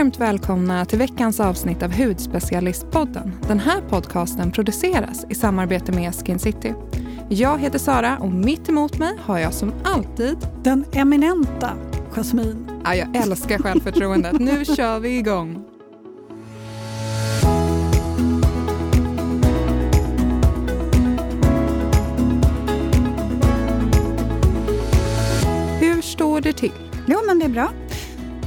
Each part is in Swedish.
varmt välkomna till veckans avsnitt av Hudspecialistpodden. Den här podcasten produceras i samarbete med Skin City. Jag heter Sara och mitt emot mig har jag som alltid Den eminenta Jasmine. Ja, jag älskar självförtroendet. Nu kör vi igång. Hur står det till? Jo, men det är bra.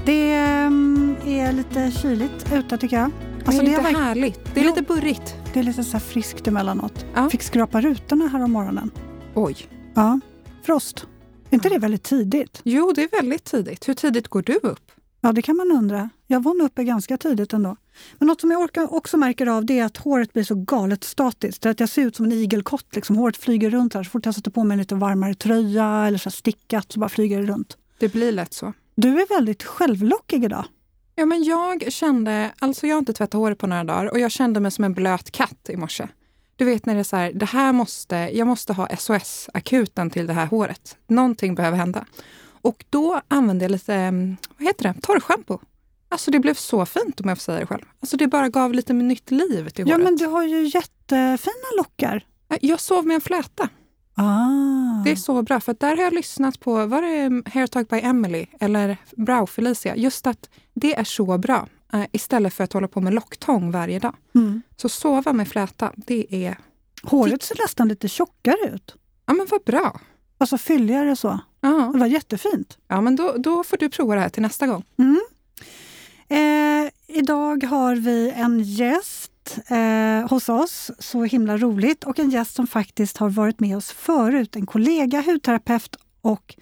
Det mm, är lite kyligt ute tycker jag. Alltså, det är det inte är, härligt. Det är Jo. lite burrigt. det är lite så friskt emellanåt. Ja. Fick skrapa rutorna här om morgonen. Oj. Ja, frost. Är inte det väldigt tidigt? Jo, det är väldigt tidigt. Hur tidigt går du upp? Ja, det kan man undra. Jag var nog uppe ganska tidigt ändå. Men något som jag också märker av det är att håret blir så galet statiskt. Det att jag ser ut som en igelkott. Liksom. Håret flyger runt här. Så fort jag sätter på mig en lite varmare tröja eller så stickat så bara flyger det runt. Det blir lätt så. Du är väldigt självlockig idag. Ja, men jag kände, alltså jag har inte tvättat håret på några dagar och jag kände mig som en blöt katt i morse. Du vet när det är så här, det här måste, jag måste ha SOS-akuten till det här håret. Någonting behöver hända. Och då använde jag lite, mm, vad heter det, torrschampo. Alltså det blev så fint om jag får säga det själv. Alltså det bara gav lite nytt liv till Ja, håret. men du har ju jättefina lockar. Jag sov med en fläta. Ah. Det är så bra, för där har jag lyssnat på, var det Hair Talk by Emily eller Brow Felicia? Just att det är så bra, eh, istället för att hålla på med locktång varje dag. Mm. Så sova med fläta, det är, Håret ser nästan lite tjockare ut. ja men vad bra. Alltså fylligare så. Ja, Det var jättefint. ja men då, då får du prova det här till nästa gång. Mm. Eh, idag har vi en gäst eh, hos oss, så himla roligt. Och en gäst som faktiskt har varit med oss förut. En kollega, hudterapeut och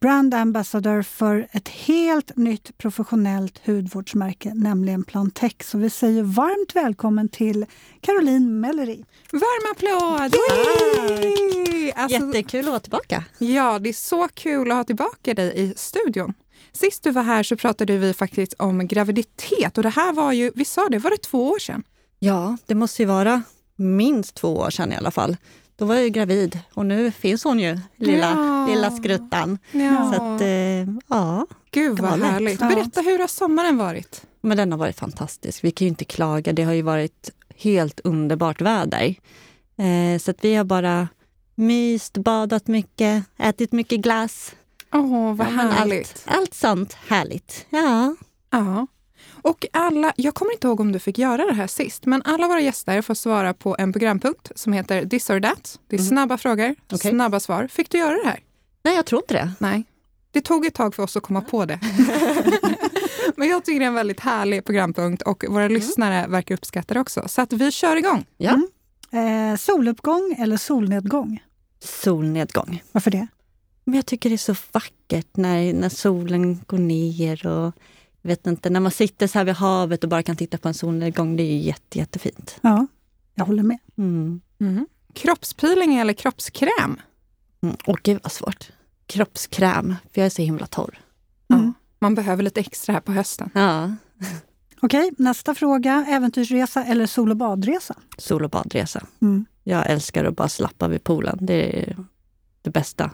brand ambassador för ett helt nytt professionellt hudvårdsmärke, nämligen Plantex. Så vi säger varmt välkommen till Caroline Mellery. Varm applåd! Alltså, Jättekul att vara tillbaka. Ja, det är så kul att ha tillbaka dig i studion. Sist du var här så pratade vi faktiskt om graviditet och det här var ju, vi sa det, var det två år sedan? Ja, det måste ju vara minst två år sedan i alla fall. Då var jag ju gravid och nu finns hon ju, lilla, Ja. lilla skruttan. Ja. Så att, eh, ja, Gud vad härligt. Ja. Berätta, hur har sommaren varit? men den har varit fantastisk. Vi kan ju inte klaga. Det har ju varit helt underbart väder. Eh, så att vi har bara myst, badat mycket, ätit mycket glass. Åh, vad Ja, härligt. Allt, allt sånt härligt. Ja. Ja. Och alla, jag kommer inte ihåg om du fick göra det här sist, men alla våra gäster får svara på en programpunkt som heter This or that. Det är Mhm. snabba frågor, Okej. snabba svar. Fick du göra det här? Nej, jag tror inte det. Nej. Det tog ett tag för oss att komma på det. men jag tycker det är en väldigt härlig programpunkt och våra lyssnare verkar uppskatta det också. Så att vi kör igång. Ja. Eh, soluppgång eller solnedgång? Solnedgång. Varför det? Men jag tycker det är så vackert när, när solen går ner och vet inte, när man sitter så här vid havet och bara kan titta på en solnedgång. Det är ju jätte, jättefint. Ja, jag håller med. Mm. Kroppspeeling eller kroppskräm? Mm. Åh gud vad svårt. Kroppskräm, för jag är så himla torr. Mm. Man behöver lite extra här på hösten. Ja. Okej, nästa fråga. Äventyrsresa eller sol och badresa? Sol och badresa. Mm. Jag älskar att bara slappa vid poolen. Det är det bästa.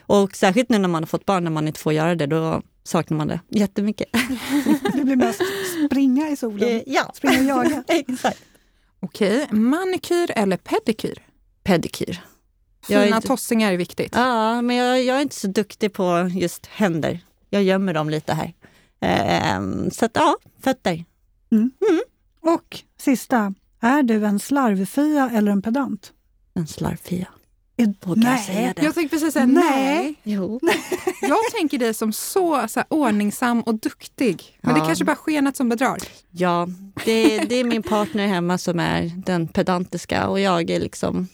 Och särskilt nu när man har fått barn, när man inte får göra det, då saknar man det jättemycket. Det blir mest springa i solen. Eh, ja, Springa och jaga. exakt. Okej, manikyr eller pedikyr? Pedikyr. Jag är Fina tossingar är viktigt. Ja, men jag, jag är inte så duktig på just händer. Jag gömmer dem lite här. Ehm, så att ja, fötter. Och sista, är du en slarvfia eller en pedant? En slarvfia. Vågar jag säga det? Jag tänkte precis säga Nej. Jo. Jag tänker dig som så, så här, ordningsam och duktig. Men det Ja. kanske bara skenet som bedrar. Ja, det, det är min partner hemma som är den pedantiska och jag är liksom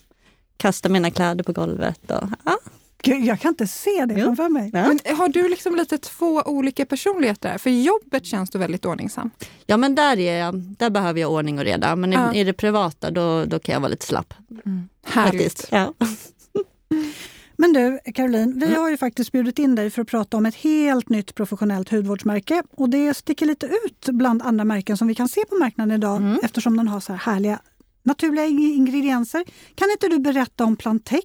kastar mina kläder på golvet. Och, ja. Gud, Jag kan inte se det Jo. framför mig. Ja. Men har du liksom lite två olika personligheter? För i jobbet känns du väldigt ordningsam. ja, men där, är jag, där behöver jag ordning och reda. Men i, Ja. i det privata då, då kan jag vara lite slapp. Härligt. Faktiskt. Ja. Men du, Caroline, vi Mm. har ju faktiskt bjudit in dig för att prata om ett helt nytt professionellt hudvårdsmärke. Och det sticker lite ut bland andra märken som vi kan se på marknaden idag Mm. eftersom den har så här härliga naturliga ing- ingredienser. Kan inte du berätta om Plantec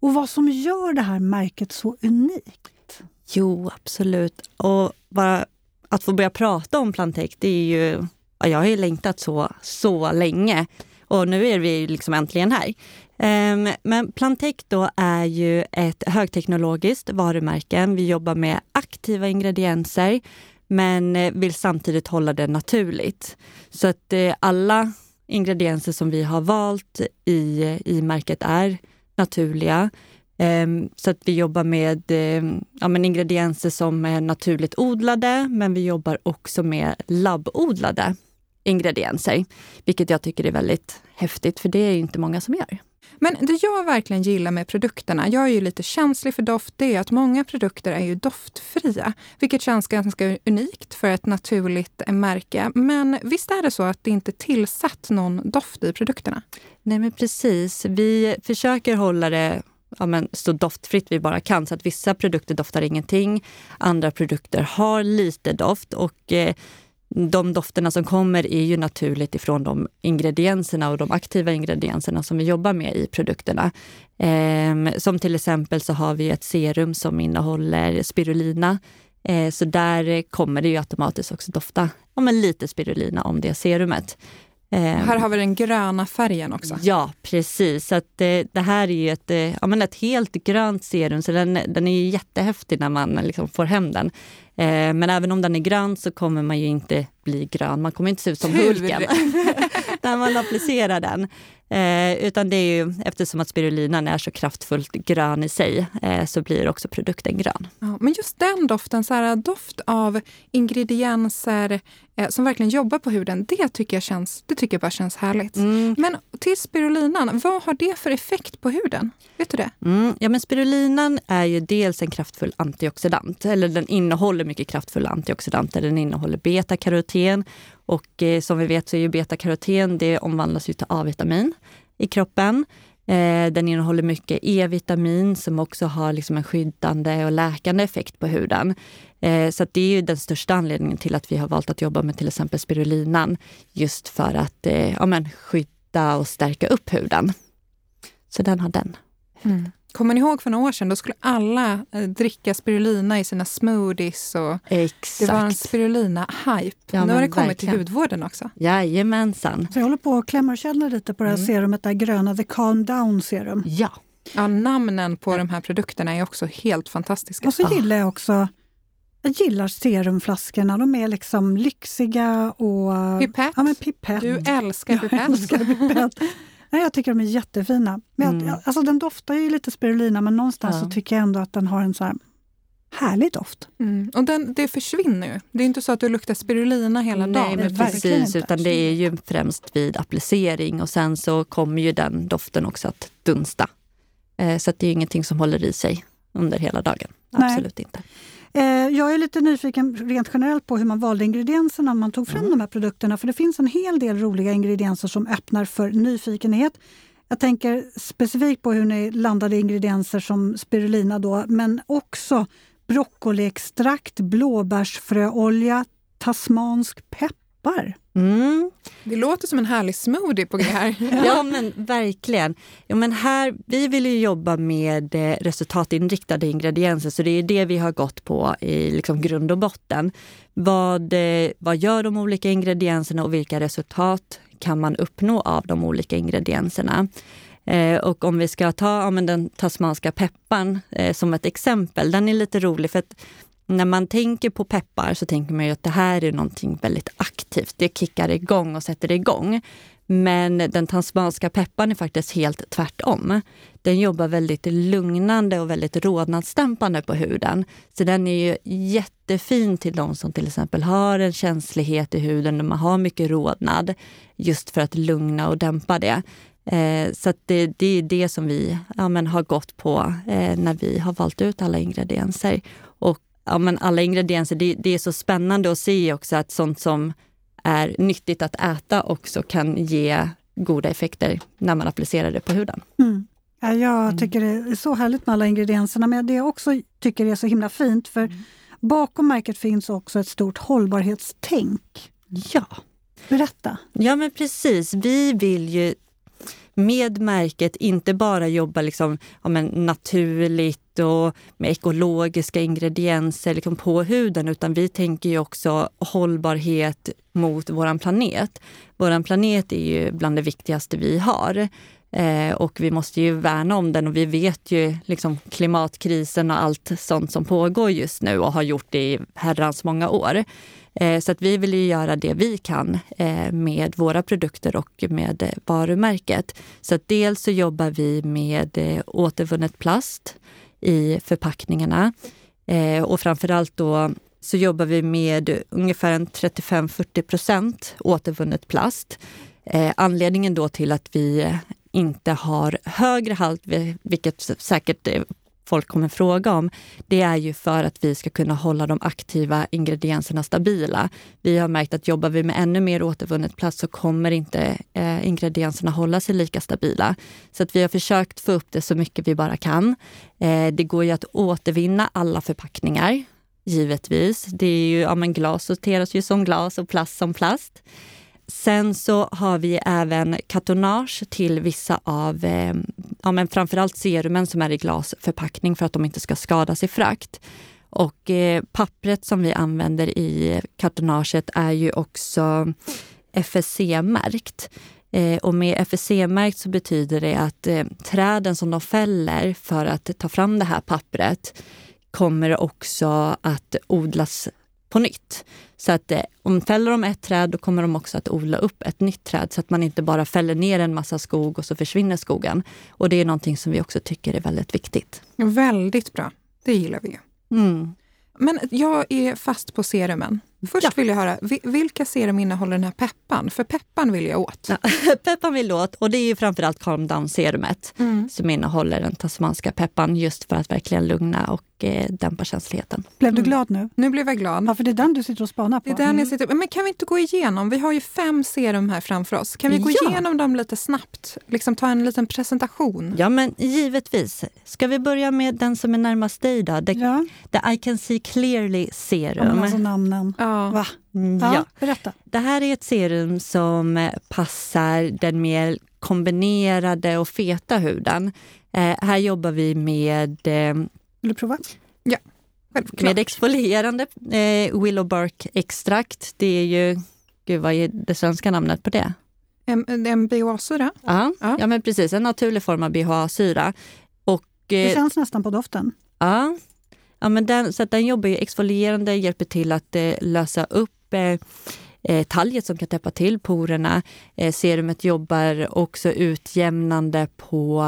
och vad som gör det här märket så unikt? Jo, absolut. Och bara att få börja prata om Plantec, det är ju, ja, jag har ju längtat så, så länge. Och nu är vi liksom äntligen här. Ehm, men Plantec då är ju ett högteknologiskt varumärke. Vi jobbar med aktiva ingredienser men eh, vill samtidigt hålla det naturligt. Så att eh, alla ingredienser som vi har valt i, i märket är naturliga. Ehm, så att vi jobbar med ehm, ja, men ingredienser som är naturligt odlade, men vi jobbar också med labbodlade ingredienser, vilket jag tycker är väldigt häftigt, för det är inte många som gör. Men det jag verkligen gillar med produkterna, jag är ju lite känslig för doft, det är att många produkter är ju doftfria, vilket känns ganska unikt för ett naturligt märke. Men visst är det så att det inte tillsatt någon doft i produkterna? Nej, men precis. Vi försöker hålla det ja, men, så doftfritt vi bara kan. Så att vissa produkter doftar ingenting, andra produkter har lite doft och eh, de dofterna som kommer är ju naturligt ifrån de ingredienserna och de aktiva ingredienserna som vi jobbar med i produkterna. Eh, som till exempel så har vi ett serum som innehåller spirulina. Eh, så där kommer det ju automatiskt också dofta ja, men lite spirulina om det serumet. Eh, här har vi den gröna färgen också. Ja, precis. Så att, eh, det här är ju ett, eh, ja, men ett helt grönt serum, så den, den är jättehäftig när man liksom får hem den. Eh, men även om den är grön så kommer man ju inte bli grön. Man kommer inte se ut som Hulken när man applicerar den. Eh, utan det är ju, eftersom att spirulinan är så kraftfullt grön i sig eh, så blir också produkten grön. Ja, men just den doften, så här, doft av ingredienser eh, som verkligen jobbar på huden, det tycker jag, känns, det tycker jag bara känns härligt. Mm. Men till spirulinan, vad har det för effekt på huden? Vet du det? Mm, ja, men spirulinan är ju dels en kraftfull antioxidant, eller den innehåller mycket kraftfulla antioxidanter. Den innehåller betakaroten och eh, som vi vet så är ju betakaroten, det omvandlas ju till A-vitamin i kroppen. Eh, den innehåller mycket E-vitamin som också har liksom en skyddande och läkande effekt på huden. Eh, så det är ju den största anledningen till att vi har valt att jobba med till exempel spirulinan. Just för att eh, ja, men, skydda och stärka upp huden. Så den har den. Mm. Kommer ni ihåg för några år sedan? Då skulle alla eh, dricka spirulina i sina smoothies. Och Exakt. Det var en spirulina-hype. Ja, nu har det kommit verkligen. till hudvården också. Jajamensan. Så jag håller på att klämma och känna lite på det här mm. serumet, det här gröna The Calm Down Serum. Ja. ja. Namnen på de här produkterna är också helt fantastiska. Och så gillar jag också jag gillar serumflaskorna. De är liksom lyxiga och... Pipett. Ja, men pipett. Du älskar pipett. Jag älskar pipett. Nej, jag tycker de är jättefina. Men mm. jag, alltså, den doftar ju lite spirulina men någonstans ja. så tycker jag ändå att den har en så här härlig doft. Mm. Och den, det försvinner ju. Det är inte så att du luktar spirulina hela Nej, dagen. Men precis, utan det är ju främst vid applicering och sen så kommer ju den doften också att dunsta. Eh, så det är ingenting som håller i sig under hela dagen. Absolut Nej. inte. Eh, jag är lite nyfiken rent generellt på hur man valde ingredienserna när man tog fram mm. de här produkterna. För det finns en hel del roliga ingredienser som öppnar för nyfikenhet. Jag tänker specifikt på hur ni landade ingredienser som spirulina då, men också broccoliextrakt, blåbärsfröolja, tasmansk peppar. Mm. Det låter som en härlig smoothie på G här. ja, men verkligen. Ja, men här, vi vill ju jobba med eh, resultatinriktade ingredienser, så det är det vi har gått på i liksom grund och botten. Vad, eh, vad gör de olika ingredienserna och vilka resultat kan man uppnå av de olika ingredienserna? Eh, och om vi ska ta ja, men den tasmanska pepparn eh, som ett exempel, den är lite rolig för att när man tänker på peppar så tänker man ju att det här är någonting väldigt aktivt. Det kickar igång och sätter igång. Men den tasmanska pepparn är faktiskt helt tvärtom. Den jobbar väldigt lugnande och väldigt rodnadsdämpande på huden. Så den är ju jättefin till de som till exempel har en känslighet i huden när man har mycket rodnad. Just för att lugna och dämpa det. Eh, så det, det, är det som vi ja, har gått på eh, när vi har valt ut alla ingredienser. Och ja, men alla ingredienser, det, det, är så spännande att se också att sånt som är nyttigt att äta också kan ge goda effekter när man applicerar det på huden. Mm. Ja, jag mm. tycker det är så härligt med alla ingredienserna, men det jag också tycker är så himla fint, för mm. bakom märket finns också ett stort hållbarhetstänk. Ja. Berätta. Ja, men precis. Vi vill ju med märket inte bara jobba liksom, ja, men naturligt och med ekologiska ingredienser liksom på huden utan vi tänker ju också hållbarhet mot vår planet. Vår planet är ju bland det viktigaste vi har. Eh, och vi måste ju värna om den och vi vet ju liksom klimatkrisen och allt sånt som pågår just nu och har gjort det i herrans många år. Eh, så att vi vill ju göra det vi kan eh, med våra produkter och med varumärket. Så att dels så jobbar vi med återvunnet plast i förpackningarna eh, och framförallt då så jobbar vi med ungefär 35-40 procent återvunnet plast. Eh, anledningen då till att vi inte har högre halt, vilket säkert folk kommer fråga om, det är ju för att vi ska kunna hålla de aktiva ingredienserna stabila. Vi har märkt att jobbar vi med ännu mer återvunnet plast så kommer inte eh, ingredienserna hålla sig lika stabila. Så att vi har försökt få upp det så mycket vi bara kan. Eh, det går ju att återvinna alla förpackningar, givetvis. Det är ju, ja, men glas sorteras ju som glas och plast som plast. Sen så har vi även katonage till vissa av, eh, ja men framförallt serumen som är i glasförpackning för att de inte ska skadas i frakt. Och eh, pappret som vi använder i kartonaget är ju också FSC-märkt. Eh, och med FSC-märkt så betyder det att eh, träden som de fäller för att ta fram det här pappret kommer också att odlas på nytt. Så att eh, om fäller de ett träd, då kommer de också att odla upp ett nytt träd så att man inte bara fäller ner en massa skog och så försvinner skogen. Och det är någonting som vi också tycker är väldigt viktigt. Väldigt bra. Det gillar vi. Mm. Men jag är fast på serumen. Först ja. vill jag höra, vilka serum innehåller den här peppan? För peppan vill jag åt. Ja, peppan vill åt och det är ju framförallt calm down-serumet mm. som innehåller den tasmanska peppan just för att verkligen lugna och eh, dämpa känsligheten. Blev du mm. glad nu? Nu blev jag glad. Ja, för det är den du sitter och spanar på. Det är den mm. jag sitter, men kan vi inte gå igenom? Vi har ju fem serum här framför oss. Kan vi gå ja. igenom dem lite snabbt? Liksom ta en liten presentation. Ja, men givetvis. Ska vi börja med den som är närmast dig då? The, ja. the I can see clearly serum. Ja, alltså namnen. Ja. Va? Mm, ja. berätta. Det här är ett serum som passar den mer kombinerade och feta huden. Eh, här jobbar vi med... Eh, Vill du prova? Ja, självklart. Med exfolierande eh, willow bark extrakt. Det är ju... Gud, vad är det svenska namnet på det? En, en BHA-syra? Ja, ja. men precis. En naturlig form av BHA-syra. Och, det eh, känns nästan på doften. Ja, ja men den, så den jobbar ju exfolierande, hjälper till att eh, lösa upp eh, eh, talget som kan täppa till porerna. Eh, serumet jobbar också utjämnande på,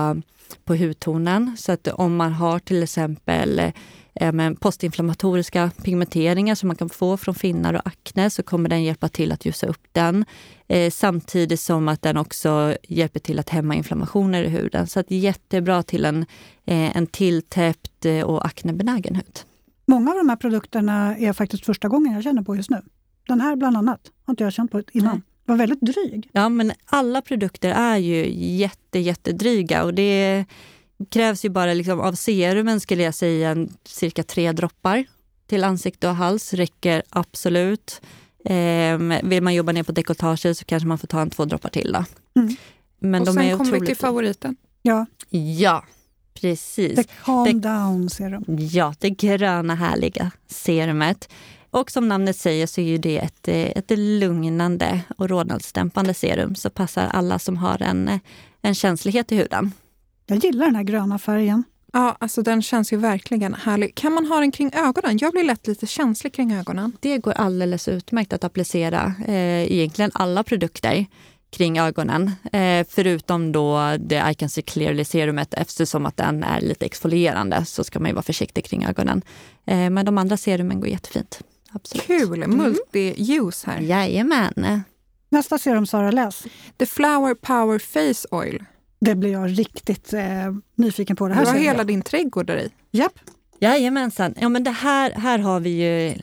på hudtonen. Så att om man har till exempel eh, postinflammatoriska pigmenteringar som man kan få från finnar och akne så kommer den hjälpa till att ljusa upp den. Eh, samtidigt som att den också hjälper till att hämma inflammationer i huden. Så att jättebra till en, eh, en tilltäppt och aknebenägen hud. Många av de här produkterna är faktiskt första gången jag känner på just nu. Den här bland annat har inte jag känt på innan. Nej. Var väldigt dryg. Ja, men alla produkter är ju jätte, jättedryga och det krävs ju bara liksom, av serumen skulle jag säga en, cirka tre droppar till ansikte och hals räcker absolut. Eh, vill man jobba ner på dekolletaget så kanske man får ta en två droppar till. Då. Mm. Men och de sen kommer vi till favoriten. Ja. Ja, precis. The calm det, down serum. Ja, det gröna härliga serumet. Och som namnet säger så är ju det ett, eh, ett lugnande och rodnadsdämpande serum som passar alla som har en, en känslighet i huden. Jag gillar den här gröna färgen. Ja, alltså den känns ju verkligen härlig. Kan man ha den kring ögonen? Jag blir lätt lite känslig kring ögonen. Det går alldeles utmärkt att applicera eh, egentligen alla produkter kring ögonen. Eh, förutom då det I can see clearly serumet eftersom att den är lite exfolierande så ska man ju vara försiktig kring ögonen. Eh, men de andra serumen går jättefint. Absolut. Kul! Mm. Multi-use här. Jajamän. Nästa serum, Sara, läs. The Flower Power Face Oil. Det blir jag riktigt eh, nyfiken på. Det här du har hela din trädgård där i. Japp. Jajamensan. Ja, men det här, här har vi ju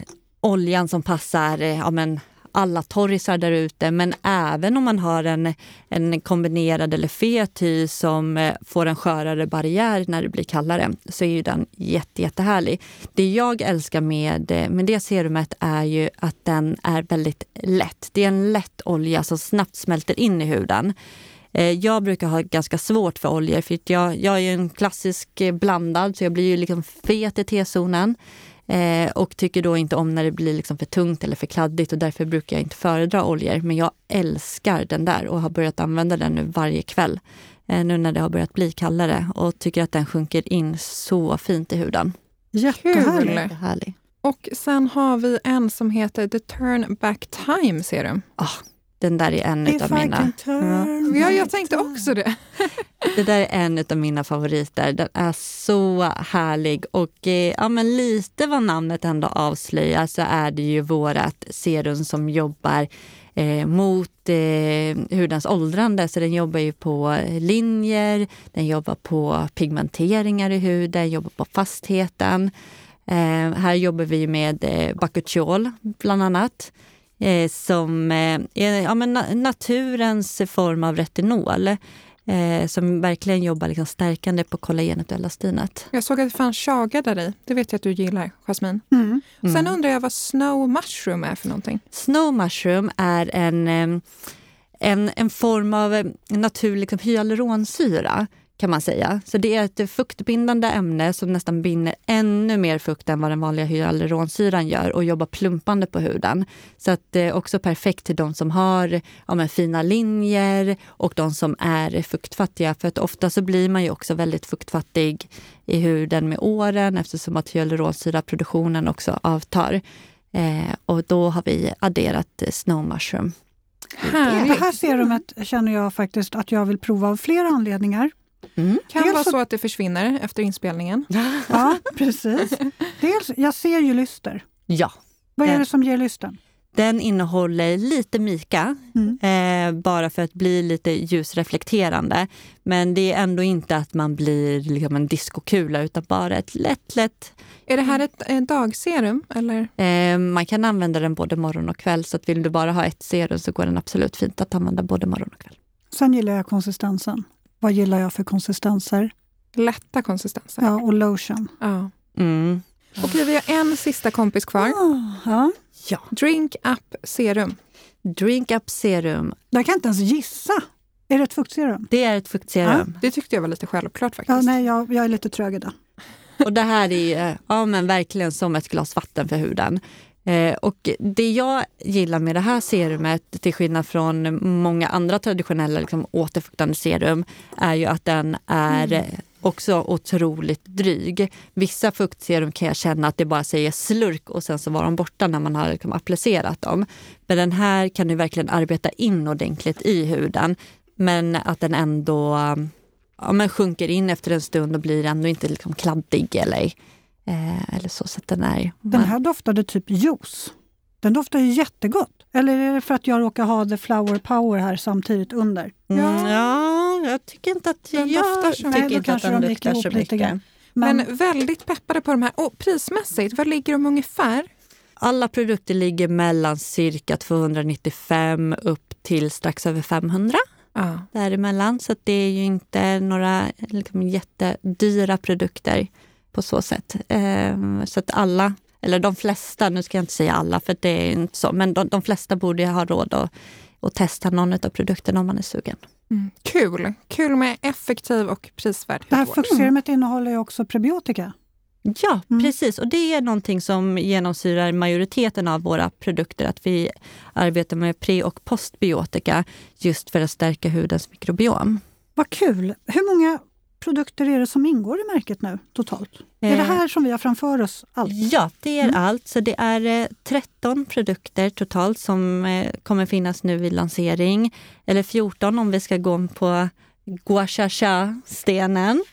oljan som passar eh, ja, men alla torrisar där ute, men även om man har en, en kombinerad eller fet hy som eh, får en skörare barriär när det blir kallare, så är ju den jätte, jättehärlig. Det jag älskar med, eh, med det serumet är ju att den är väldigt lätt. Det är en lätt olja som snabbt smälter in i huden. Eh, jag brukar ha ganska svårt för oljor för jag, jag är en klassisk blandad så jag blir ju liksom fet i T-zonen. Eh, och tycker då inte om när det blir liksom för tungt eller för kladdigt och därför brukar jag inte föredra oljor. Men jag älskar den där och har börjat använda den nu varje kväll. Eh, nu när det har börjat bli kallare och tycker att den sjunker in så fint i huden. Jättehärlig. Härlig. Och sen har vi en som heter The Turn Back Time Serum. Ah, den där är en If av mina... turn Ja, jag tänkte också det. Det där är en av mina favoriter. Den är så härlig och eh, ja, men lite vad namnet ändå avslöjar så är det ju vårat serum som jobbar eh, mot eh, hudens åldrande. Så den jobbar ju på linjer, den jobbar på pigmenteringar i huden, jobbar på fastheten. Eh, här jobbar vi med eh, Bakuchiol bland annat eh, som eh, är ja, men na- naturens form av retinol eh, som verkligen jobbar liksom stärkande på kollagenet och elastinet. Jag såg att det fanns chaga där i. Det vet jag att du gillar, Jasmine. Mm. Sen undrar jag vad Snow Mushroom är för någonting. Snow mushroom är en, eh, en, en form av naturlig liksom, hyaluronsyra kan man säga. Så det är ett fuktbindande ämne som nästan binder ännu mer fukt än vad den vanliga hyaluronsyran gör och jobbar plumpande på huden. Så att det är också perfekt till de som har ja, men, fina linjer och de som är fuktfattiga. För att ofta så blir man ju också väldigt fuktfattig i huden med åren eftersom att hyaluronsyraproduktionen också avtar. Eh, och då har vi adderat eh, snow mushroom. Det Härligt. här serumet känner jag faktiskt att jag vill prova av flera anledningar. Mm. Kan Dels vara så- så att det försvinner efter inspelningen. Ja, precis. Dels, jag ser ju lyster. Ja, Vad är Eh. det som ger lysten? Den innehåller lite mika, Mm. eh, bara för att bli lite ljusreflekterande. Men det är ändå inte att man blir liksom en diskokula utan bara ett lätt, lätt... Är det här ett, ett dagserum? Eller? Eh, man kan använda den både morgon och kväll, så att vill du bara ha ett serum så går den absolut fint att använda både morgon och kväll. Sen gillar jag konsistensen. Vad gillar jag för konsistenser? Lätta konsistenser. Ja, och lotion. Ja. Mm. Okej, vi har en sista kompis kvar. Ah, ja. Ja. Drink Up Serum. Drink Up Serum, Jag kan inte ens gissa. Är det ett fuktserum? det är ett fuktserum. Det tyckte jag var lite självklart faktiskt. Ja, nej, jag, jag är lite trög idag. Och det här är ju, ja, men verkligen som ett glas vatten för huden. Eh, och det jag gillar med det här serumet, till skillnad från många andra traditionella liksom, återfuktande serum, är ju att den är eh, också otroligt dryg. Vissa fuktserum kan jag känna att det bara säger slurk och sen så var de borta när man har liksom applicerat dem. Men den här kan du verkligen arbeta in ordentligt i huden. Men att den ändå ja, men sjunker in efter en stund och blir ändå inte liksom kladdig eller, eh, eller så. så att den, är, Den här doftade typ juice. Den doftar ju jättegott. Eller är det för att jag råkar ha the flower power här samtidigt under? Mm, ja, jag tycker inte att Den jag doftar så- tycker Nej, då inte att den de luktar så mycket. Men, Men, väldigt peppade på de här. Och prismässigt, vad ligger de ungefär? Alla produkter ligger mellan cirka 295 upp till strax över 500 Ja. däremellan. Så att det är ju inte några liksom, jättedyra produkter på så sätt. Ehm, så att alla, eller de flesta, nu ska jag inte säga alla för det är inte så, men de, de flesta borde ha råd att, att testa någon av produkterna om man är sugen. Mm. Kul. Kul med effektiv och prisvärd det här hudvård. fuktserumet innehåller ju också prebiotika. Ja, Mm. precis. Och det är någonting som genomsyrar majoriteten av våra produkter. Att vi arbetar med pre och postbiotika just för att stärka hudens mikrobiom. Vad kul! Hur många produkter är det som ingår i märket nu totalt? Är det Eh, här som vi har framför oss? Allt? Ja, det är Mm. allt. Så det är eh, 13 produkter totalt som eh, kommer finnas nu vid lansering. Eller 14 om vi ska gå på gua sha sha stenen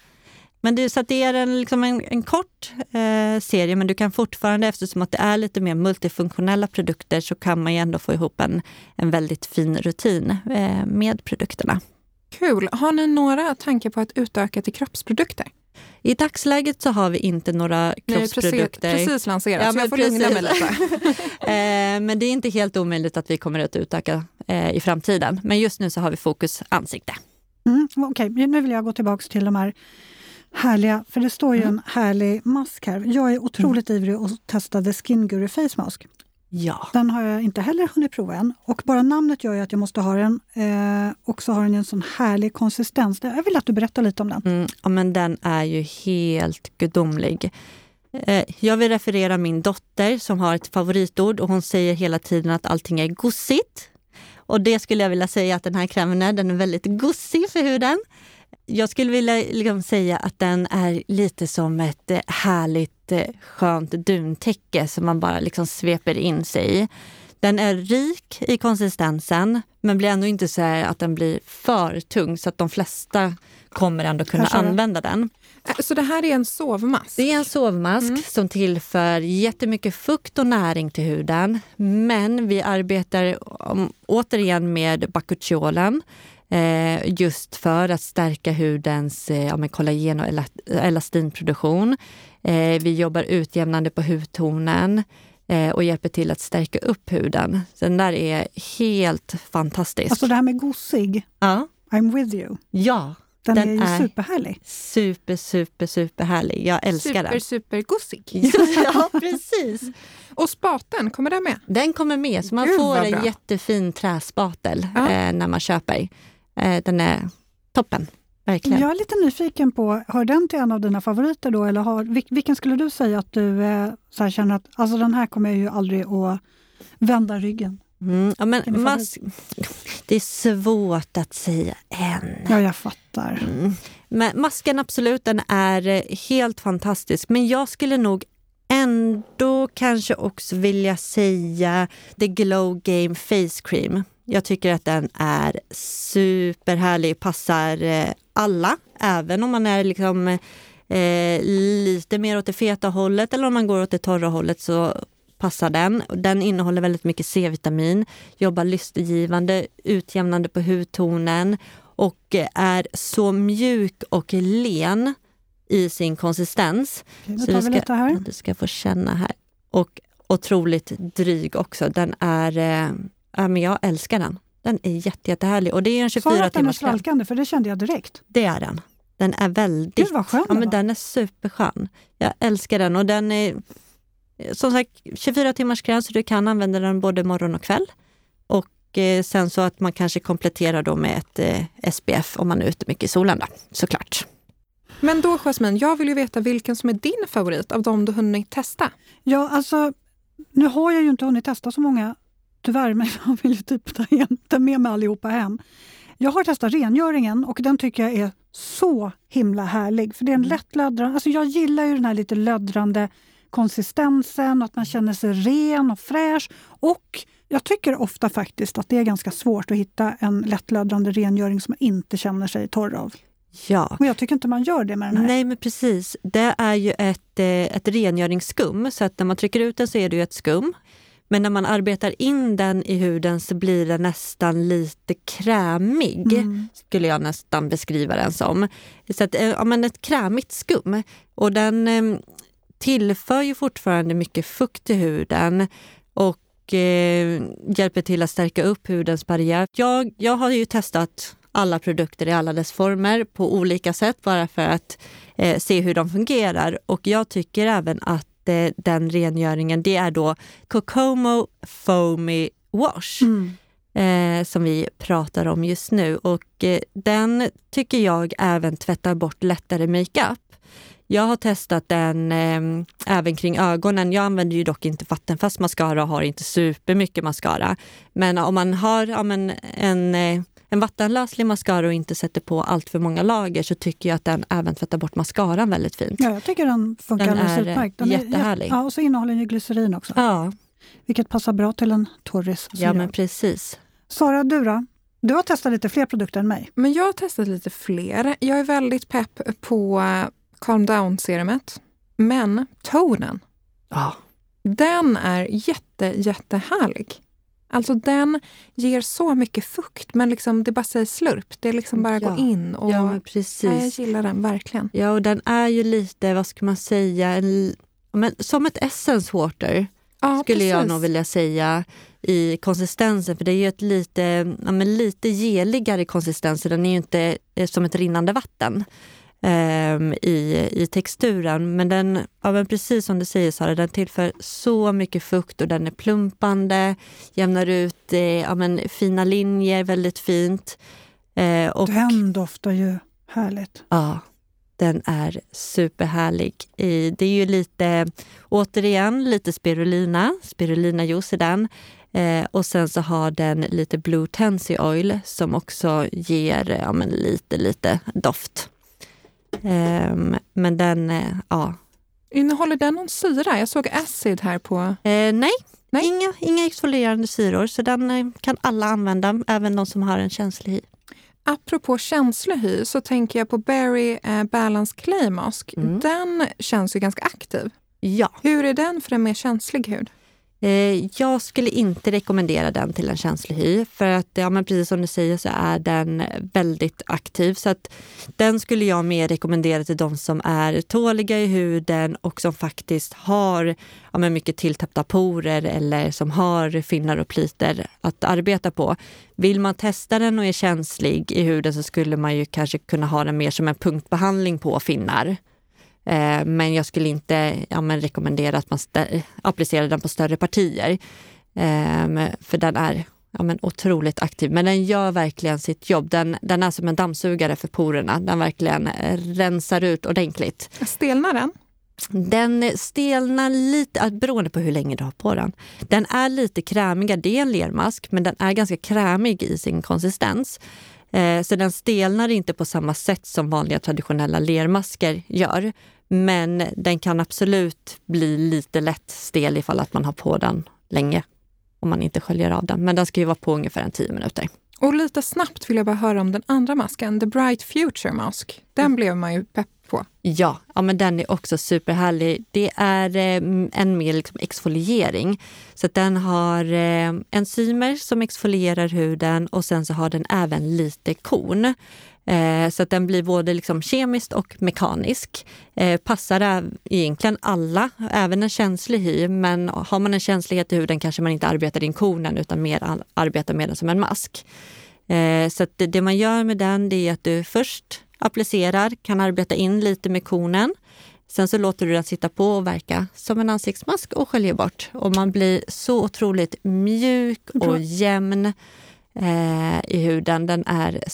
Men det, så det är en, liksom en, en kort eh, serie, men du kan fortfarande, eftersom att det är lite mer multifunktionella produkter, så kan man ju ändå få ihop en, en väldigt fin rutin eh, med produkterna. Kul. Har ni några tankar på att utöka till kroppsprodukter? I dagsläget så har vi inte några kroppsprodukter. precis, precis lanserat, Ja, så jag får lugna mig precis. lite. Eh, men det är inte helt omöjligt att vi kommer att utöka eh, i framtiden. Men just nu så har vi fokus ansikte. Mm, Okej, nu vill jag gå tillbaka till de här härliga, för det står ju Mm. en härlig mask här. Jag är otroligt ivrig att testa The Skin Guru Face Mask. Ja. Den har jag inte heller hunnit prova än. Och bara namnet gör ju att jag måste ha den. Eh, och så har den en sån härlig konsistens. Jag vill att du berättar lite om den. Mm, ja, men den är ju helt gudomlig. Eh, jag vill referera min dotter som har ett favoritord och hon säger hela tiden att allting är gossigt. Och det skulle jag vilja säga att den här krämen är. Den är väldigt gossig för huden. Jag skulle vilja liksom säga att den är lite som ett eh, härligt eh, skönt duntäcke som man bara liksom sveper in sig i. Den är rik i konsistensen men blir ändå inte så att den blir för tung så att de flesta kommer ändå kunna använda den. Äh, så det här är en sovmask? Det är en sovmask mm. som tillför jättemycket fukt och näring till huden. Men vi arbetar återigen med bakuchiolen eh, just för att stärka hudens eh, ja, kollagen och elastinproduktion. Eh, vi jobbar utjämnande på hudtonen eh, och hjälper till att stärka upp huden. Den där är helt fantastisk. Alltså det här med gossig, ja. I'm with you. Ja, den, den är ju är superhärlig. Super, super, superhärlig. Jag älskar super, den. Super, super gossig. ja, precis. Och spaten, kommer den med? Den kommer med, så man Gud, får en jättefin träspatel ja. eh, när man köper. Eh, den är toppen. Verkligen. Jag är lite nyfiken på, hör den till en av dina favoriter då? Eller har, vilken skulle du säga att du eh, så känner att alltså den här kommer jag ju aldrig att vända ryggen? Mm, ja, men mas- det är svårt att säga än. Ja, jag fattar. Mm. Men masken absolut, den är eh, helt fantastisk. Men jag skulle nog ändå kanske också vilja säga The Glow Game Face Cream. Jag tycker att den är superhärlig, passar eh, alla, även om man är liksom eh, lite mer åt det feta hållet eller om man går åt det torra hållet så passar den. Den innehåller väldigt mycket C-vitamin, jobbar lystgivande, utjämnande på hudtonen och är så mjuk och len i sin konsistens. Så du ska, du ska få känna här. Och otroligt dryg också. Den är, äh, men jag älskar den. Den är jätte, jättehärlig och det är en 24 timmars Sa du att den är svalkande? För det kände jag direkt. Det är den. Den är väldigt... Gud vad skön ja, men Den är superskön. Jag älskar den och den är som sagt 24 timmars kräm så du kan använda den både morgon och kväll. Och eh, sen så att man kanske kompletterar då med ett eh, SPF om man är ute mycket i solen då, såklart. Men då Jasmine, jag vill ju veta vilken som är din favorit av de du hunnit testa. Ja, alltså nu har jag ju inte hunnit testa så många, tyvärr, men jag vill ju typ ta, hem, ta med mig allihopa hem. Jag har testat rengöringen och den tycker jag är så himla härlig. För det är en mm. lätt löddrande, alltså jag gillar ju den här lite löddrande konsistensen, att man känner sig ren och fräsch. Och jag tycker ofta faktiskt att det är ganska svårt att hitta en lättlöddrande rengöring som man inte känner sig torr av. Ja. Men jag tycker inte man gör det med den här. Nej, men precis. Det är ju ett, eh, ett rengöringsskum, så att när man trycker ut den så är det ett skum. Men när man arbetar in den i huden så blir den nästan lite krämig, mm. skulle jag nästan beskriva den som. Så att, eh, ja, men ett krämigt skum. Och den eh, tillför ju fortfarande mycket fukt i huden och eh, hjälper till att stärka upp hudens barriär. Jag, jag har ju testat alla produkter i alla dess former på olika sätt bara för att eh, se hur de fungerar. Och jag tycker även att eh, den rengöringen, det är då Cocomo Foamy Wash. Mm. Eh, som vi pratar om just nu. Och eh, den tycker jag även tvättar bort lättare makeup. Jag har testat den eh, även kring ögonen. Jag använder ju dock inte vattenfast mascara och har inte supermycket mascara. Men om man har ja, men en, eh, en vattenlöslig mascara och inte sätter på allt för många lager så tycker jag att den även tvättar bort mascaran väldigt fint. Ja, jag tycker den funkar den alldeles utmärkt. Den jättehärlig. Är, ja, och så innehåller den ju glycerin också. Ja. Vilket passar bra till en torris. Ja, men precis. Sara, du då? Du har testat lite fler produkter än mig. Men jag har testat lite fler. Jag är väldigt pepp på calm down-serumet. Men tonen, ja. den är jätte, jättehärlig. Alltså den ger så mycket fukt men liksom det bara säger slurp. Det är liksom bara ja. gå in. Och, ja, precis. Ja, jag gillar den verkligen. Ja, och den är ju lite, vad ska man säga, en, men, som ett essence water. Ja, skulle precis. jag nog vilja säga i konsistensen. För det är ju ett lite, ja, men lite geligare konsistens. Den är ju inte som ett rinnande vatten. Um, i, i texturen. Men den, ja, men precis som du säger Sara, den tillför så mycket fukt och den är plumpande, jämnar ut eh, ja, men, fina linjer väldigt fint. Eh, och, den doftar ju härligt. Ja, den är superhärlig. Det är ju lite, återigen, lite spirulina, spirulinajuice i den. Eh, och sen så har den lite Blue Tansy Oil som också ger ja, men lite, lite doft. Eh, men den, eh, ja. Innehåller den någon syra? Jag såg acid här på... Eh, nej, nej. Inga, inga exfolierande syror. Så den eh, kan alla använda, även de som har en känslig hy. Apropå känslig hy så tänker jag på Berry eh, Balance Clay Mask. Mm. Den känns ju ganska aktiv. Ja. Hur är den för en mer känslig hud? Eh, jag skulle inte rekommendera den till en känslig hy för att ja, men precis som du säger så är den väldigt aktiv. Så att den skulle jag mer rekommendera till de som är tåliga i huden och som faktiskt har ja, men mycket tilltäppta porer eller som har finnar och pliter att arbeta på. Vill man testa den och är känslig i huden så skulle man ju kanske kunna ha den mer som en punktbehandling på finnar. Eh, men jag skulle inte ja, men rekommendera att man applicerar den på större partier. Eh, för den är ja, men otroligt aktiv. Men den gör verkligen sitt jobb. Den, den är som en dammsugare för porerna. Den verkligen rensar ut ordentligt. Stelnar den? Den stelnar lite, beroende på hur länge du har på den. Den är lite krämigare. Det är en lermask, men den är ganska krämig i sin konsistens. Eh, så den stelnar inte på samma sätt som vanliga traditionella lermasker gör. Men den kan absolut bli lite lätt stel ifall att man har på den länge om man inte sköljer av den. Men den ska ju vara på ungefär en tio minuter. Och lite snabbt vill jag bara höra om den andra masken, The Bright Future Mask. Den mm. blev man ju pepp på. Ja, ja men den är också superhärlig. Det är eh, en mer liksom exfoliering. Så den har eh, enzymer som exfolierar huden och sen så har den även lite korn. Eh, så att den blir både liksom kemiskt och mekanisk. Eh, passar egentligen alla, även en känslig hy. Men har man en känslighet i huden kanske man inte arbetar in kornen utan mer arbetar med den som en mask. Eh, så det, det, man gör med den är att du först applicerar, kan arbeta in lite med kornen. Sen så låter du den sitta på och verka som en ansiktsmask och sköljer bort. Och man blir så otroligt mjuk och jämn eh, i huden. Den är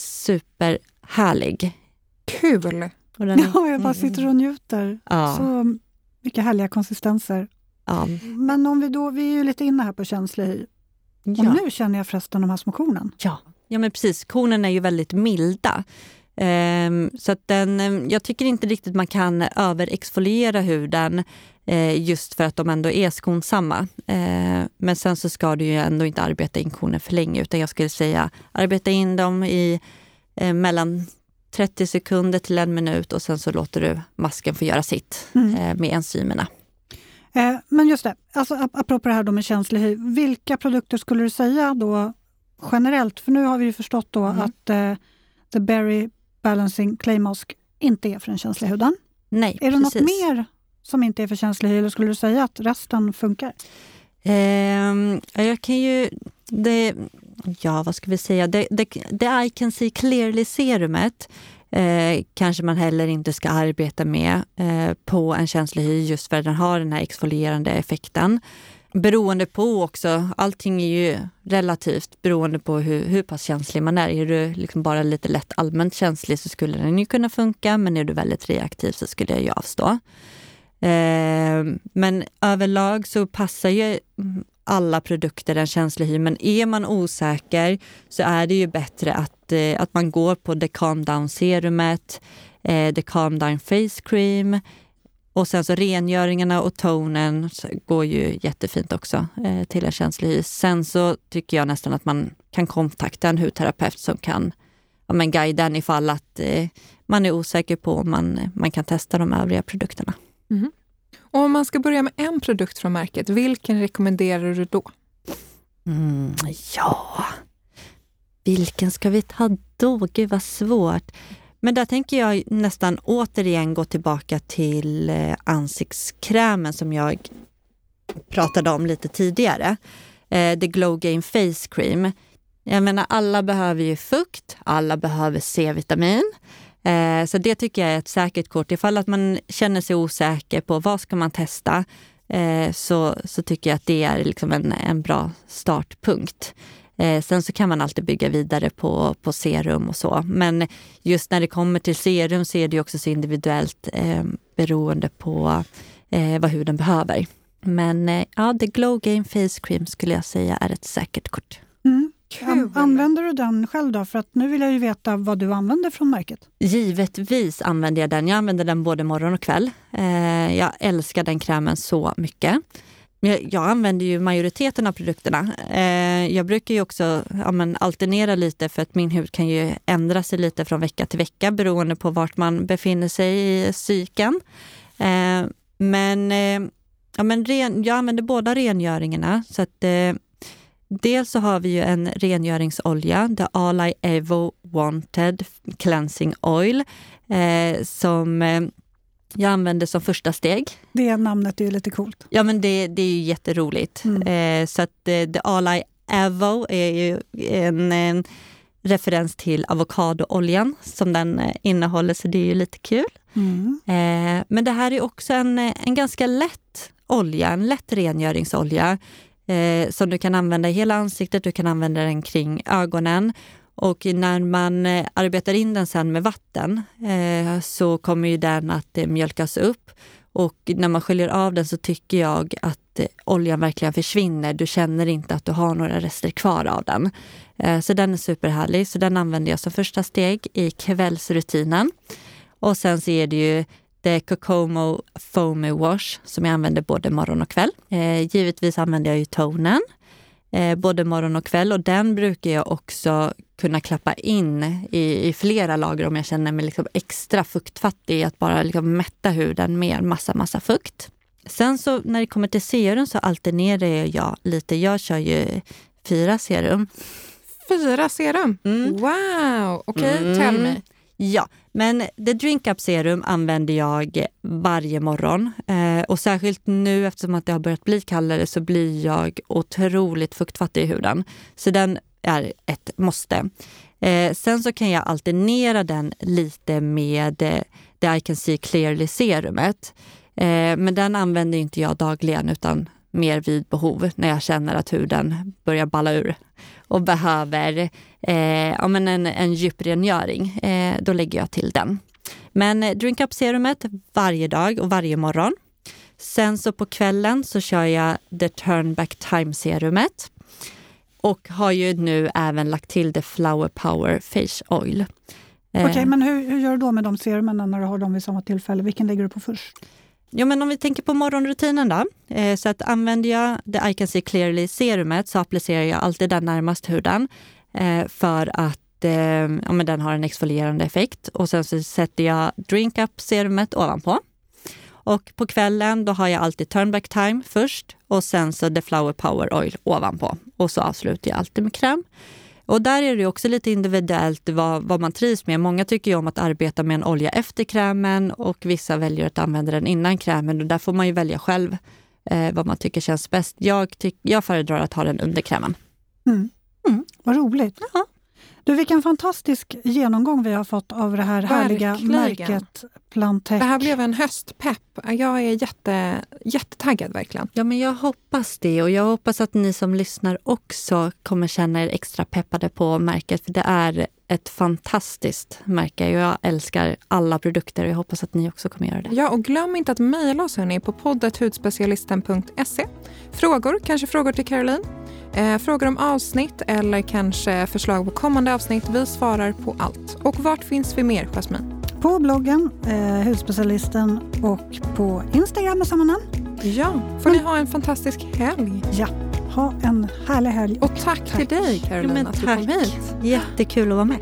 superhärlig. Kul! Och den är, ja, jag bara sitter och njuter. Ja. Så mycket härliga konsistenser. Ja. Men om vi då, vi är ju lite inne här på känslig hy. Ja. Och nu känner jag förresten de här små kornen. Ja, ja men precis. Kornen är ju väldigt milda. Um, så att den, ehm, jag tycker inte riktigt man kan överexfoliera huden uh, just för att de ändå är skonsamma. Uh, men sen så ska du ju ändå inte arbeta in kornen för länge utan jag skulle säga arbeta in dem i uh, mellan 30 sekunder till en minut och sen så låter du masken få göra sitt mm. med enzymerna. Men just det, alltså, apropå det här då med känslig hy, vilka produkter skulle du säga då generellt? För nu har vi ju förstått då mm. att The Berry Balancing Clay Mask inte är för den känsliga huden. Nej, är det precis. något mer som inte är för känslig hy eller skulle du säga att resten funkar? Um, jag kan ju... Det, ja, vad ska vi säga? The, the, the I can see clearly serumet eh, kanske man heller inte ska arbeta med eh, på en känslig hy just för att den har den här exfolierande effekten. Beroende på också, allting är ju relativt beroende på hur, hur pass känslig man är. Är du liksom bara lite lätt allmänt känslig så skulle den ju kunna funka, men är du väldigt reaktiv så skulle jag ju avstå. Eh, men överlag så passar ju alla produkter en känslig hy, men är man osäker så är det ju bättre att, eh, att man går på The Calm Down serumet, eh, The Calm Down Face Cream, och sen så rengöringarna och tonen går ju jättefint också eh, till en känslig hy. Sen så tycker jag nästan att man kan kontakta en hudterapeut som kan ja, men guida en ifall att eh, man är osäker på om man, man kan testa de övriga produkterna. Mm. Och om man ska börja med en produkt från märket, vilken rekommenderar du då? Mm, ja, vilken ska vi ta då? Gud vad svårt. Men där tänker jag nästan återigen gå tillbaka till eh, ansiktskrämen som jag pratade om lite tidigare. Eh, The Glow Game Face Cream. Jag menar, alla behöver ju fukt, alla behöver C-vitamin. Eh, så det tycker jag är ett säkert kort. Ifall att man känner sig osäker på vad ska man testa eh, så, så tycker jag att det är liksom en, en bra startpunkt. Eh, sen så kan man alltid bygga vidare på, på serum och så. Men just när det kommer till serum så är det också så individuellt eh, beroende på eh, vad huden behöver. Men eh, ja, The Glow Game Face Cream skulle jag säga är ett säkert kort. Mm. Använder du den själv då? För att nu vill jag ju veta vad du använder från märket. Givetvis använder jag den. Jag använder den både morgon och kväll. Eh, jag älskar den krämen så mycket. Jag, jag använder ju majoriteten av produkterna. Eh, jag brukar ju också ja, men, alternera lite för att min hud kan ju ändra sig lite från vecka till vecka beroende på vart man befinner sig i cykeln. Eh, men, ja, men ren, jag använder båda rengöringarna. Så att, dels så har vi ju en rengöringsolja, The All I Evo Wanted Cleansing Oil, eh, som eh, jag använder som första steg. Det namnet är ju lite coolt. Ja, men det, det är ju jätteroligt. Mm. Eh, så att eh, The All I Evo är ju en, en referens till avokadooljan som den eh, innehåller, så det är ju lite kul. Mm. Eh, men det här är också en, en ganska lätt olja, en lätt rengöringsolja eh, som du kan använda i hela ansiktet, du kan använda den kring ögonen. Och när man eh, arbetar in den sen med vatten eh, så kommer ju den att eh, mjölkas upp. Och när man sköljer av den så tycker jag att eh, oljan verkligen försvinner. Du känner inte att du har några rester kvar av den. Eh, så den är superhärlig. Så den använder jag som första steg i kvällsrutinen. Och sen så är det ju The Cocomo Foamy Wash som jag använder både morgon och kväll. Eh, givetvis använder jag ju tonen eh, både morgon och kväll och den brukar jag också kunna klappa in i, i flera lager om jag känner mig liksom extra fuktfattig, att bara liksom mätta huden med massa, massa fukt. Sen så när det kommer till serum så alternerar jag lite. Jag kör ju fyra serum. Fyra serum? Mm. Wow! Okej, okay, mm. tell me. Ja, men The Drink Up Serum använder jag varje morgon. Eh, och särskilt nu eftersom att det har börjat bli kallare så blir jag otroligt fuktfattig i huden. Så den är ett måste. Eh, sen så kan jag alternera den lite med eh, The I Can See Clearly serumet. Eh, men den använder inte jag dagligen utan mer vid behov när jag känner att huden börjar balla ur och behöver eh, ja, men en, en djuprengöring. Eh, då lägger jag till den. Men eh, Drink Up serumet varje dag och varje morgon. Sen så på kvällen så kör jag The Turn Back Time serumet och har ju nu även lagt till The Flower Power Face Oil. Okej, okay, eh. men hur, hur gör du då med de serumen när du har dem vid samma tillfälle? Vilken lägger du på först? Ja, men om vi tänker på morgonrutinen då. Eh, så att använder jag The I Can See Clearly serumet så applicerar jag alltid den närmast huden eh, Eh, för att eh, ja, men den har en exfolierande effekt. Och sen så sätter jag Drink Up serumet ovanpå. Och på kvällen då har jag alltid Turnback Time först och sen så The Flower Power Oil ovanpå. Och så avslutar jag alltid med kräm. Och där är det också lite individuellt vad, vad man trivs med. Många tycker ju om att arbeta med en olja efter krämen och vissa väljer att använda den innan krämen. Och där får man ju välja själv eh, vad man tycker känns bäst. Jag, tyck, jag föredrar att ha den under krämen. Mm. Mm. Vad roligt. Ja. Du, vilken fantastisk genomgång vi har fått av det här Verkligen. härliga märket Plantec. Det här blev en höstpepp. Jag är jätte, jättetaggad verkligen. Ja, men jag hoppas det och jag hoppas att ni som lyssnar också kommer känna er extra peppade på märket. För det är ett fantastiskt märke. Jag älskar alla produkter och jag hoppas att ni också kommer göra det. Ja, och glöm inte att mejla oss hörni, på poddet.hudspecialisten.se. Frågor, kanske frågor till Caroline? Eh, frågor om avsnitt eller kanske förslag på kommande avsnitt. Vi svarar på allt. Och vart finns vi mer, Jasmine? På bloggen, eh, Hudspecialisten och på Instagram med samma namn. Ja, får mm. ni ha en fantastisk helg. Ja, ha en härlig helg. Och tack, tack. till dig Caroline ja, att du kom hit. Jättekul att vara med.